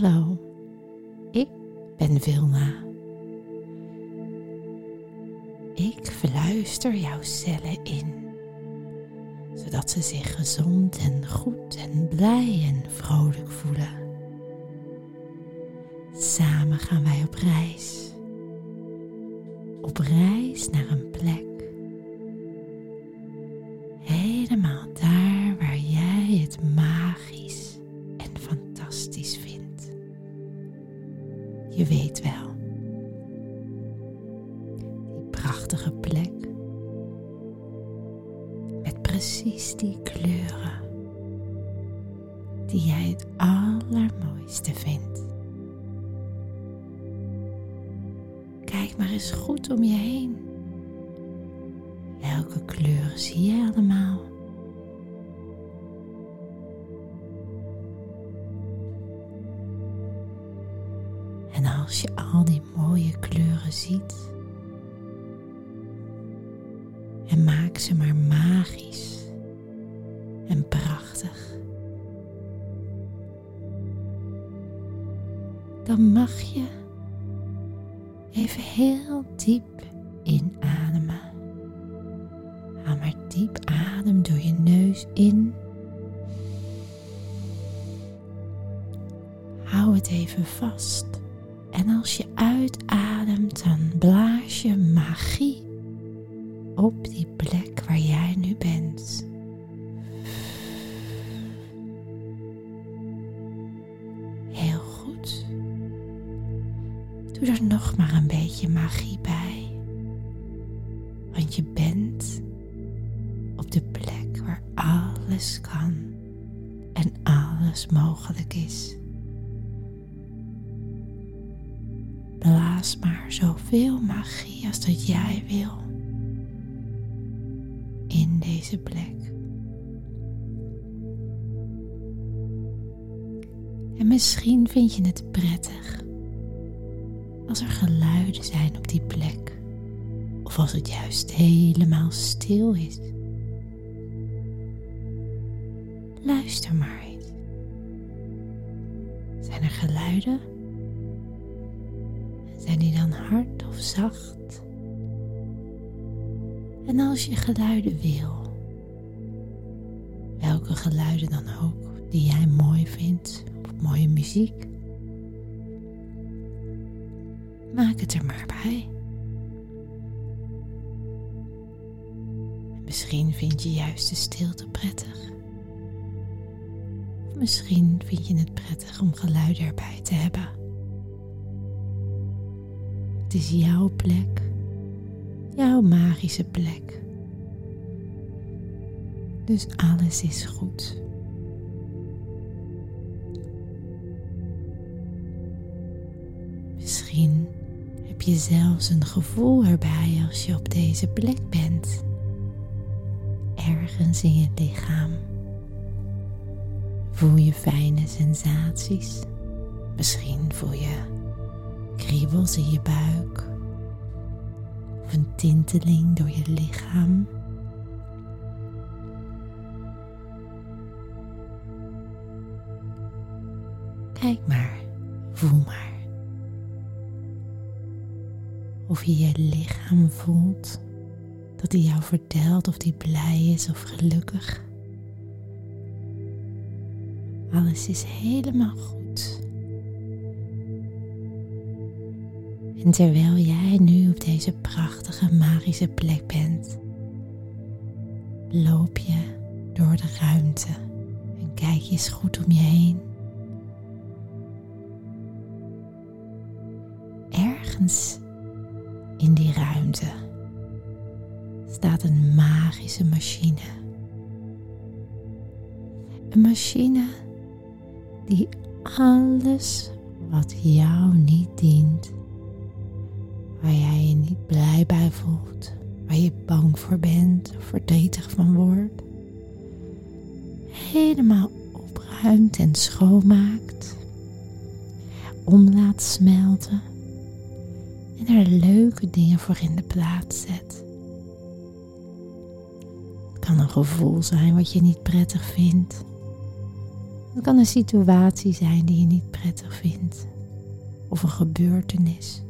Hallo, ik ben Vilna. Ik verluister jouw cellen in, zodat ze zich gezond en goed en blij en vrolijk voelen. Samen gaan wij op reis. Op reis naar een plek. Je weet wel. Die prachtige plek. Met precies die kleuren. Die jij het allermooiste vindt. Kijk maar eens goed om je heen. Welke kleuren zie je allemaal? Als je al die mooie kleuren ziet, en maak ze maar magisch en prachtig, dan mag je even heel diep inademen. Haal maar diep adem door je neus in. Hou het even vast. En als je uitademt, dan blaas je magie op die plek waar jij nu bent. Heel goed. Doe er nog maar een beetje magie bij. Want je bent op de plek waar alles kan en alles mogelijk is. Maar zoveel magie als dat jij wil in deze plek. En misschien vind je het prettig als er geluiden zijn op die plek, of als het juist helemaal stil is. Luister maar eens. Zijn er geluiden? Zijn die dan hard of zacht? En als je geluiden wil, welke geluiden dan ook die jij mooi vindt, of mooie muziek, maak het er maar bij. Misschien vind je juist de stilte prettig. Of misschien vind je het prettig om geluiden erbij te hebben. Het is jouw plek, jouw magische plek. Dus alles is goed. Misschien heb je zelfs een gevoel erbij als je op deze plek bent. Ergens in je lichaam. Voel je fijne sensaties. Misschien voel je kriebels in je buik. Of een tinteling door je lichaam. Kijk maar, voel maar. Of je je lichaam voelt, dat hij jou vertelt of hij blij is of gelukkig. Alles is helemaal goed. En terwijl jij nu op deze prachtige magische plek bent, loop je door de ruimte en kijk je eens goed om je heen. Ergens in die ruimte staat een magische machine. Een machine die alles wat jou niet dient, waar jij je niet blij bij voelt, waar je bang voor bent of verdrietig van wordt, helemaal opruimt en schoonmaakt, om laat smelten. En er leuke dingen voor in de plaats zet. Het kan een gevoel zijn wat je niet prettig vindt. Het kan een situatie zijn die je niet prettig vindt, of een gebeurtenis,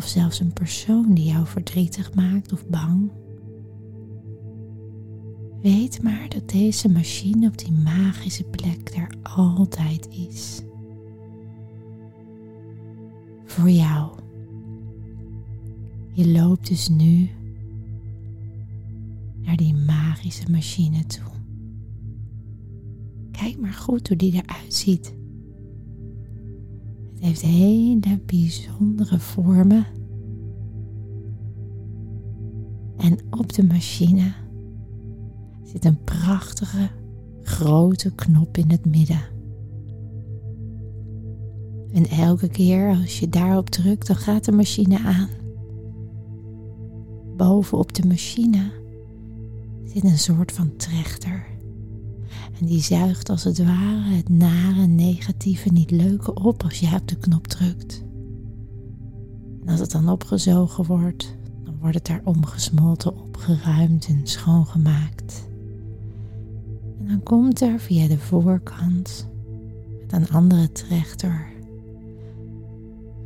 of zelfs een persoon die jou verdrietig maakt of bang. Weet maar dat deze machine op die magische plek er altijd is. Voor jou. Je loopt dus nu naar die magische machine toe. Kijk maar goed hoe die eruit ziet. Het heeft hele bijzondere vormen. En op de machine zit een prachtige grote knop in het midden. En elke keer als je daarop drukt, dan gaat de machine aan. Bovenop de machine zit een soort van trechter. En die zuigt als het ware het nare, negatieve, niet leuke op als jij op de knop drukt. En als het dan opgezogen wordt, dan wordt het daar omgesmolten, opgeruimd en schoongemaakt. En dan komt er via de voorkant met een andere trechter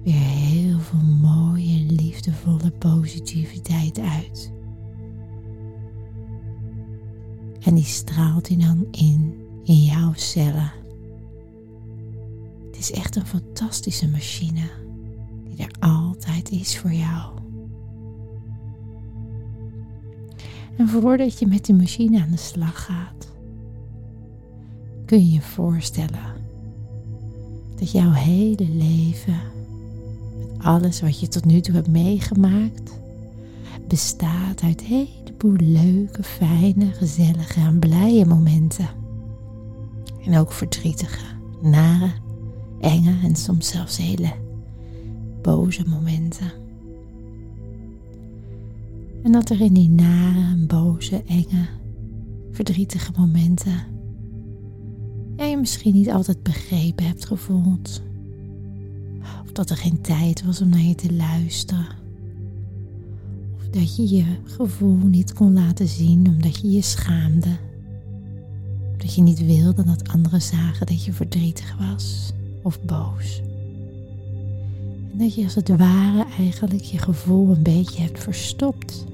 weer heel veel mooie, liefdevolle positiviteit uit. En die straalt hij dan in, in jouw cellen. Het is echt een fantastische machine die er altijd is voor jou. En voordat je met die machine aan de slag gaat, kun je je voorstellen dat jouw hele leven, met alles wat je tot nu toe hebt meegemaakt, bestaat uit een heleboel leuke, fijne, gezellige en blije momenten. En ook verdrietige, nare, enge en soms zelfs hele boze momenten. En dat er in die nare, boze, enge, verdrietige momenten jij je misschien niet altijd begrepen hebt gevoeld. Of dat er geen tijd was om naar je te luisteren. Dat je je gevoel niet kon laten zien omdat je je schaamde. Dat je niet wilde dat anderen zagen dat je verdrietig was of boos. En dat je als het ware eigenlijk je gevoel een beetje hebt verstopt.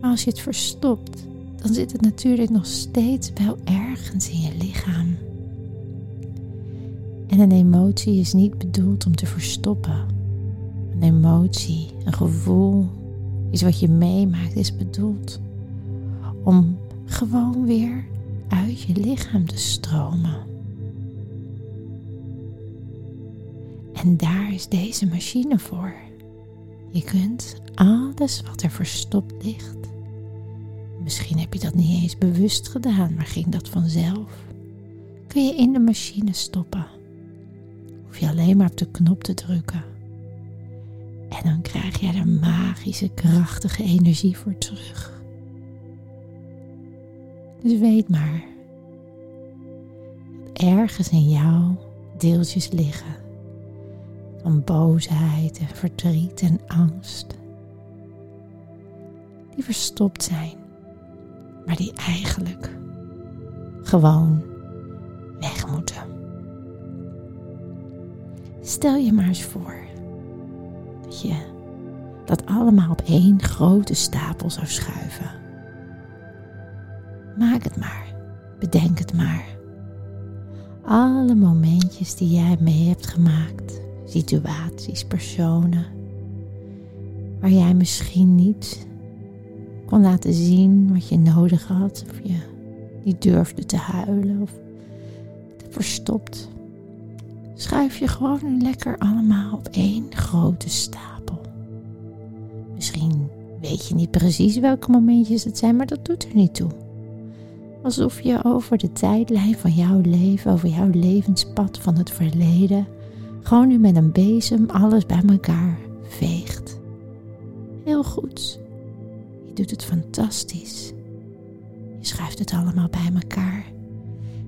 Maar als je het verstopt, dan zit het natuurlijk nog steeds wel ergens in je lichaam. En een emotie is niet bedoeld om te verstoppen. Een emotie, een gevoel, iets wat je meemaakt, is bedoeld om gewoon weer uit je lichaam te stromen. En daar is deze machine voor. Je kunt alles wat er verstopt ligt Misschien heb je dat niet eens bewust gedaan, maar ging dat vanzelf. Kun je in de machine stoppen. Hoef je alleen maar op de knop te drukken. En dan krijg je er magische, krachtige energie voor terug. Dus weet maar dat ergens in jou deeltjes liggen van boosheid en verdriet en angst, die verstopt zijn maar die eigenlijk gewoon weg moeten. Stel je maar eens voor dat allemaal op één grote stapel zou schuiven. Maak het maar, bedenk het maar. Alle momentjes die jij mee hebt gemaakt, situaties, personen, waar jij misschien niet kon laten zien wat je nodig had. Of je niet durfde te huilen of te verstopt. Schuif je gewoon lekker allemaal op één grote stapel. Misschien weet je niet precies welke momentjes het zijn, maar dat doet er niet toe. Alsof je over de tijdlijn van jouw leven, over jouw levenspad van het verleden, gewoon nu met een bezem alles bij elkaar veegt. Heel goed. Je doet het fantastisch. Je schuift het allemaal bij elkaar.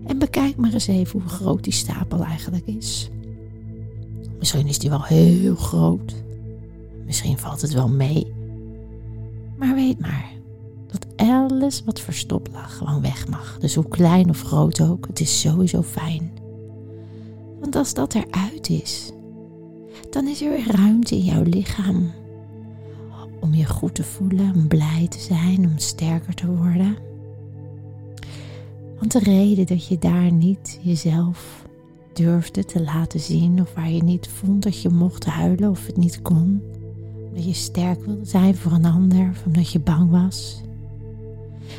En bekijk maar eens even hoe groot die stapel eigenlijk is. Misschien is die wel heel groot. Misschien valt het wel mee. Maar weet maar dat alles wat verstopt lag gewoon weg mag. Dus hoe klein of groot ook, het is sowieso fijn. Want als dat eruit is, dan is er weer ruimte in jouw lichaam om je goed te voelen, om blij te zijn, om sterker te worden. Want de reden dat je daar niet jezelf durfde te laten zien, of waar je niet vond dat je mocht huilen of het niet kon, omdat je sterk wilde zijn voor een ander, of omdat je bang was.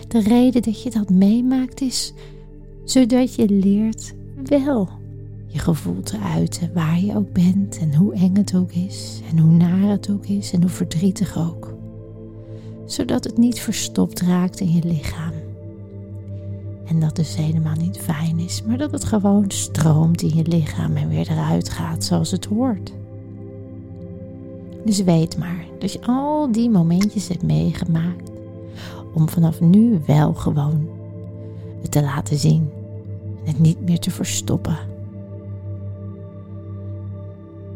De reden dat je dat meemaakt is zodat je leert wel je gevoel te uiten waar je ook bent en hoe eng het ook is en hoe naar het ook is en hoe verdrietig ook. Zodat het niet verstopt raakt in je lichaam. En dat dus helemaal niet fijn is, maar dat het gewoon stroomt in je lichaam en weer eruit gaat zoals het hoort. Dus weet maar dat je al die momentjes hebt meegemaakt om vanaf nu wel gewoon het te laten zien en het niet meer te verstoppen.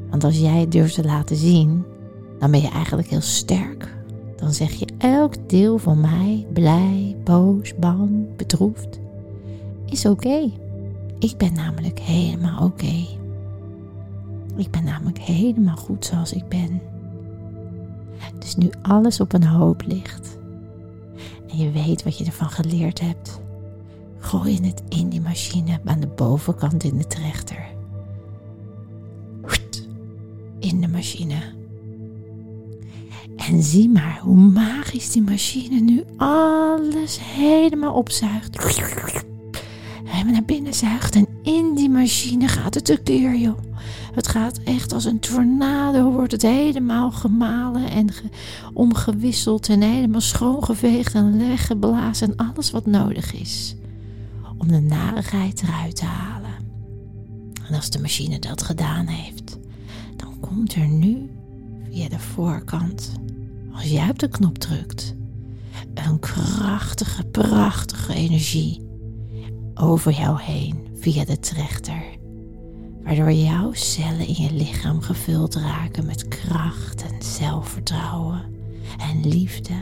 Want als jij het durft te laten zien, dan ben je eigenlijk heel sterk. Dan zeg je elk deel van mij, blij, boos, bang, bedroefd, is oké. Ik ben namelijk helemaal oké. Ik ben namelijk helemaal goed zoals ik ben. Dus nu alles op een hoop ligt en je weet wat je ervan geleerd hebt, gooi je het in die machine aan de bovenkant in de trechter. In de machine. En zie maar hoe magisch die machine nu alles helemaal opzuigt. Helemaal naar binnen zuigt en in die machine gaat het tekeer, joh. Het gaat echt als een tornado, wordt het helemaal gemalen en omgewisseld en helemaal schoongeveegd en weggeblazen en alles wat nodig is om de narigheid eruit te halen. En als de machine dat gedaan heeft, dan komt er nu via de voorkant, als jij op de knop drukt, een krachtige, prachtige energie over jou heen via de trechter waardoor jouw cellen in je lichaam gevuld raken met kracht en zelfvertrouwen en liefde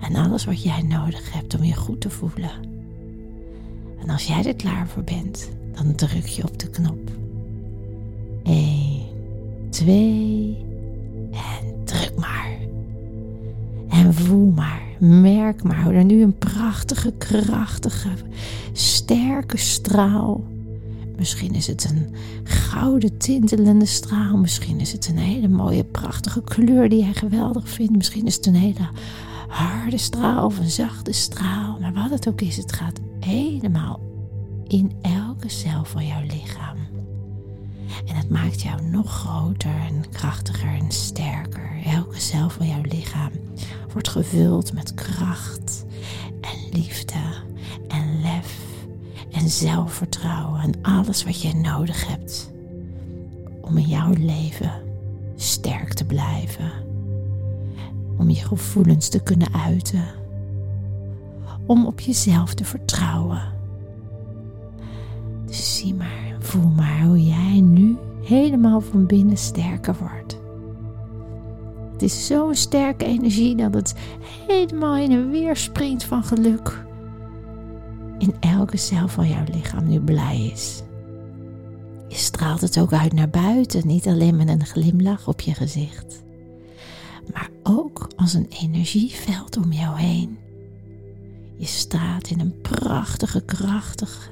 en alles wat jij nodig hebt om je goed te voelen. En als jij er klaar voor bent, dan druk je op de knop. 1, 2 En voel maar, merk maar hoe er nu een prachtige, krachtige, sterke straal Misschien is het een gouden tintelende straal. Misschien is het een hele mooie, prachtige kleur die jij geweldig vindt. Misschien is het een hele harde straal of een zachte straal. Maar wat het ook is, het gaat helemaal in elke cel van jouw lichaam. En het maakt jou nog groter en krachtiger en sterker. Elke cel van jouw lichaam wordt gevuld met kracht en liefde en lef en zelfvertrouwen en alles wat je nodig hebt om in jouw leven sterk te blijven. Om je gevoelens te kunnen uiten. Om op jezelf te vertrouwen. Voel maar hoe jij nu helemaal van binnen sterker wordt. Het is zo'n sterke energie dat het helemaal in en weer springt van geluk in elke cel van jouw lichaam nu blij is. Je straalt het ook uit naar buiten, niet alleen met een glimlach op je gezicht, maar ook als een energieveld om jou heen. Je straalt in een prachtige, krachtige,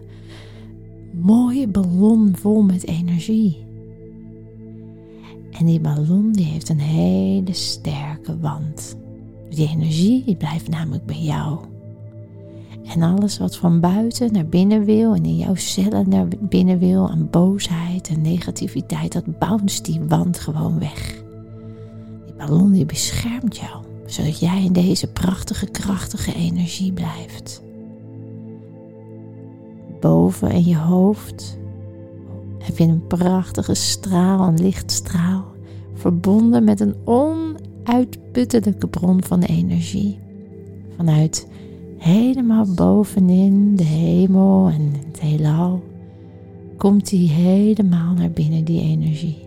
mooie ballon vol met energie. En die ballon die heeft een hele sterke wand. Die energie die blijft namelijk bij jou. En alles wat van buiten naar binnen wil en in jouw cellen naar binnen wil aan boosheid en negativiteit, dat bounce die wand gewoon weg. Die ballon die beschermt jou, zodat jij in deze prachtige, krachtige energie blijft. Boven in je hoofd heb je een prachtige straal, een lichtstraal, verbonden met een onuitputtelijke bron van energie. Vanuit helemaal bovenin de hemel en het heelal, komt die helemaal naar binnen, die energie.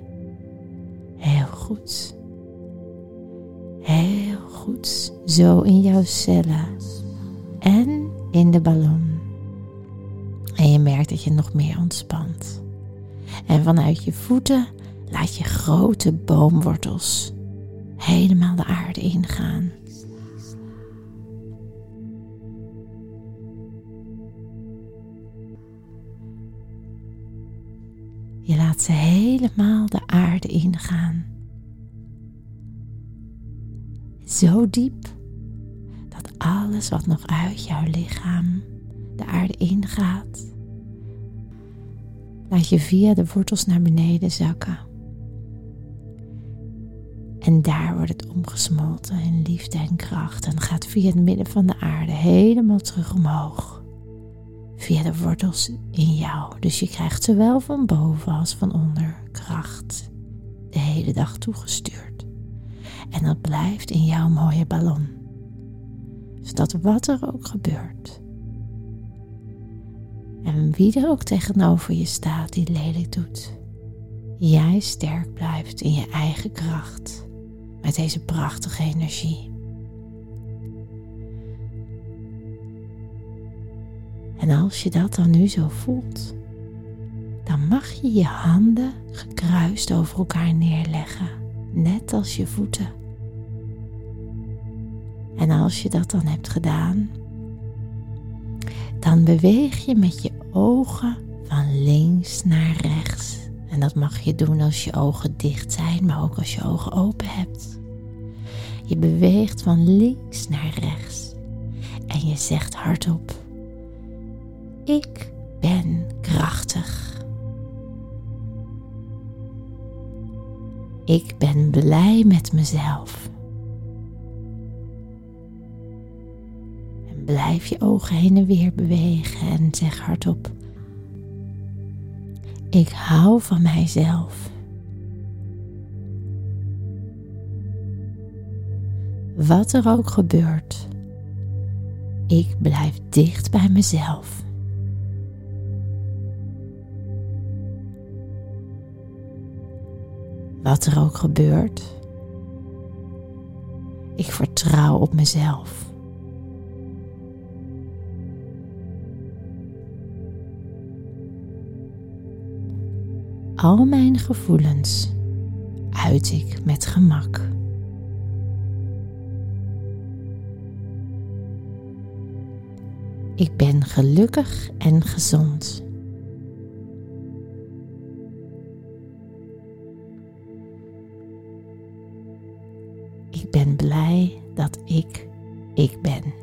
Heel goed. Heel goed. Zo in jouw cellen. en in de ballon. Merkt dat je nog meer ontspant. En vanuit je voeten laat je grote boomwortels helemaal de aarde ingaan. Je laat ze helemaal de aarde ingaan. Zo diep dat alles wat nog uit jouw lichaam de aarde ingaat, laat je via de wortels naar beneden zakken. En daar wordt het omgesmolten in liefde en kracht en gaat via het midden van de aarde helemaal terug omhoog. Via de wortels in jou. Dus je krijgt zowel van boven als van onder kracht de hele dag toegestuurd. En dat blijft in jouw mooie ballon. Zodat wat er ook gebeurt. En wie er ook tegenover je staat die lelijk doet. Jij sterk blijft in je eigen kracht met deze prachtige energie. En als je dat dan nu zo voelt, dan mag je je handen gekruist over elkaar neerleggen, net als je voeten. En als je dat dan hebt gedaan, dan beweeg je met je ogen van links naar rechts. En dat mag je doen als je ogen dicht zijn, maar ook als je ogen open hebt. Je beweegt van links naar rechts en je zegt hardop: Ik ben krachtig. Ik ben blij met mezelf. Blijf je ogen heen en weer bewegen en zeg hardop: Ik hou van mijzelf. Wat er ook gebeurt, ik blijf dicht bij mezelf. Wat er ook gebeurt, ik vertrouw op mezelf. Al mijn gevoelens uit ik met gemak. Ik ben gelukkig en gezond. Ik ben blij dat ik ik ben.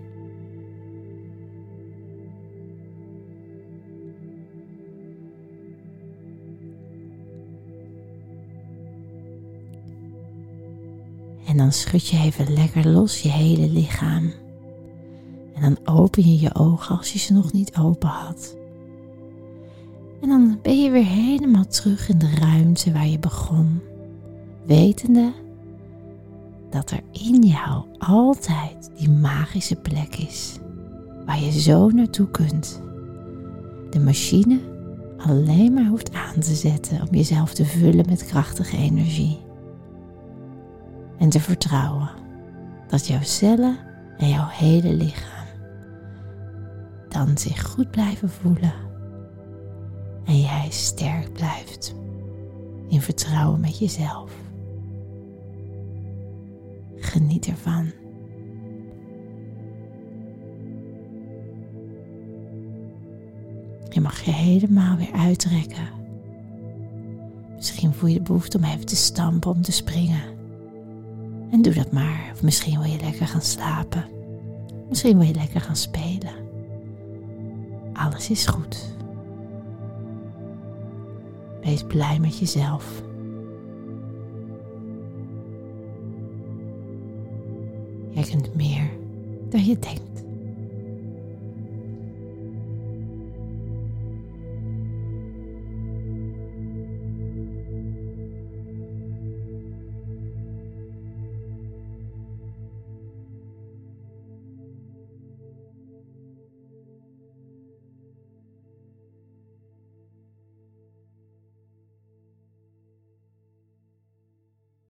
En dan schud je even lekker los je hele lichaam. En dan open je je ogen als je ze nog niet open had. En dan ben je weer helemaal terug in de ruimte waar je begon, wetende dat er in jou altijd die magische plek is waar je zo naartoe kunt. De machine alleen maar hoeft aan te zetten om jezelf te vullen met krachtige energie. En te vertrouwen dat jouw cellen en jouw hele lichaam dan zich goed blijven voelen en jij sterk blijft in vertrouwen met jezelf. Geniet ervan. Je mag je helemaal weer uitrekken. Misschien voel je de behoefte om even te stampen, om te springen. En doe dat maar. Of misschien wil je lekker gaan slapen. Misschien wil je lekker gaan spelen. Alles is goed. Wees blij met jezelf. Jij kunt meer dan je denkt.